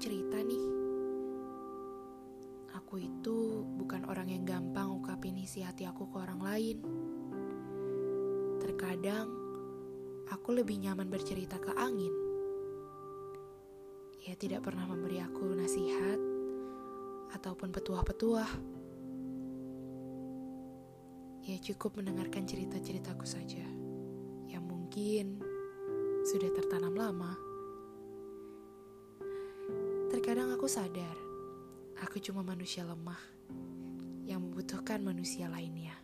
cerita nih. Aku itu bukan orang yang gampang ungkapin isi hati aku ke orang lain. Terkadang aku lebih nyaman bercerita ke angin. Ia tidak pernah memberi aku nasihat ataupun petuah-petuah. Ia cukup mendengarkan cerita-ceritaku saja yang mungkin sudah tertanam lama. Terkadang aku sadar, aku cuma manusia lemah yang membutuhkan manusia lainnya.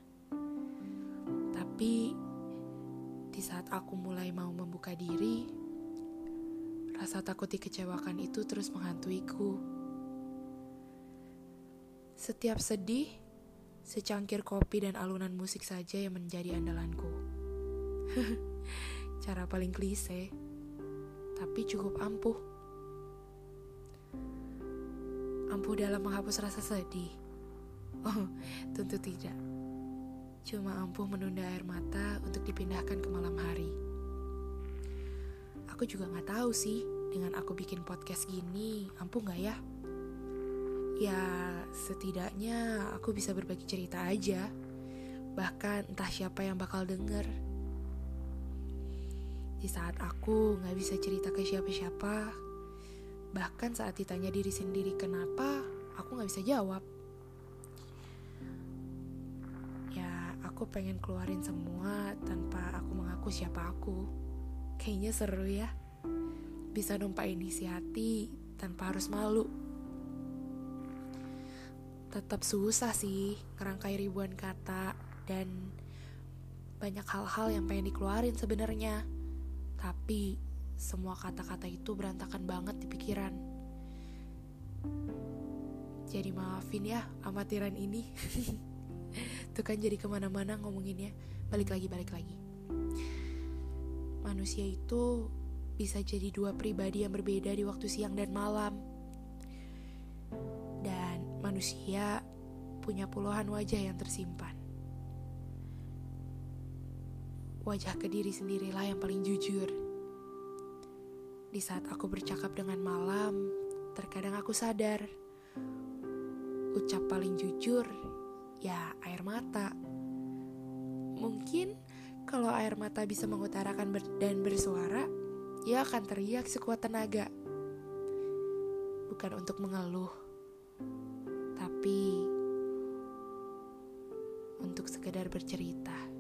Tapi di saat aku mulai mau membuka diri, rasa takut dikecewakan itu terus menghantuiku. Setiap sedih, secangkir kopi dan alunan musik saja yang menjadi andalanku. Cara paling klise, tapi cukup ampuh. Ampuh dalam menghapus rasa sedih Oh, tentu tidak. Cuma ampuh menunda air mata untuk dipindahkan ke malam hari. Aku juga gak tahu sih, dengan aku bikin podcast gini, ampuh gak ya? Ya, setidaknya aku bisa berbagi cerita aja. Bahkan entah siapa yang bakal denger. Di saat aku gak bisa cerita ke siapa-siapa, bahkan saat ditanya diri sendiri kenapa, aku gak bisa jawab. aku pengen keluarin semua tanpa aku mengaku siapa aku. Kayaknya seru ya. Bisa numpain isi hati tanpa harus malu. Tetap susah sih ngerangkai ribuan kata dan banyak hal-hal yang pengen dikeluarin sebenarnya. Tapi semua kata-kata itu berantakan banget di pikiran. Jadi maafin ya amatiran ini. Tuh kan jadi ke mana-mana ngomonginnya. Balik lagi, balik lagi. Manusia itu bisa jadi dua pribadi yang berbeda di waktu siang dan malam. Dan manusia punya puluhan wajah yang tersimpan. Wajah ke diri sendirilah yang paling jujur Di saat aku bercakap dengan malam Terkadang aku sadar Ucap paling jujur ya air mata. Mungkin kalau air mata bisa mengutarakan ber dan bersuara, ia akan teriak sekuat tenaga. Bukan untuk mengeluh, tapi untuk sekedar bercerita.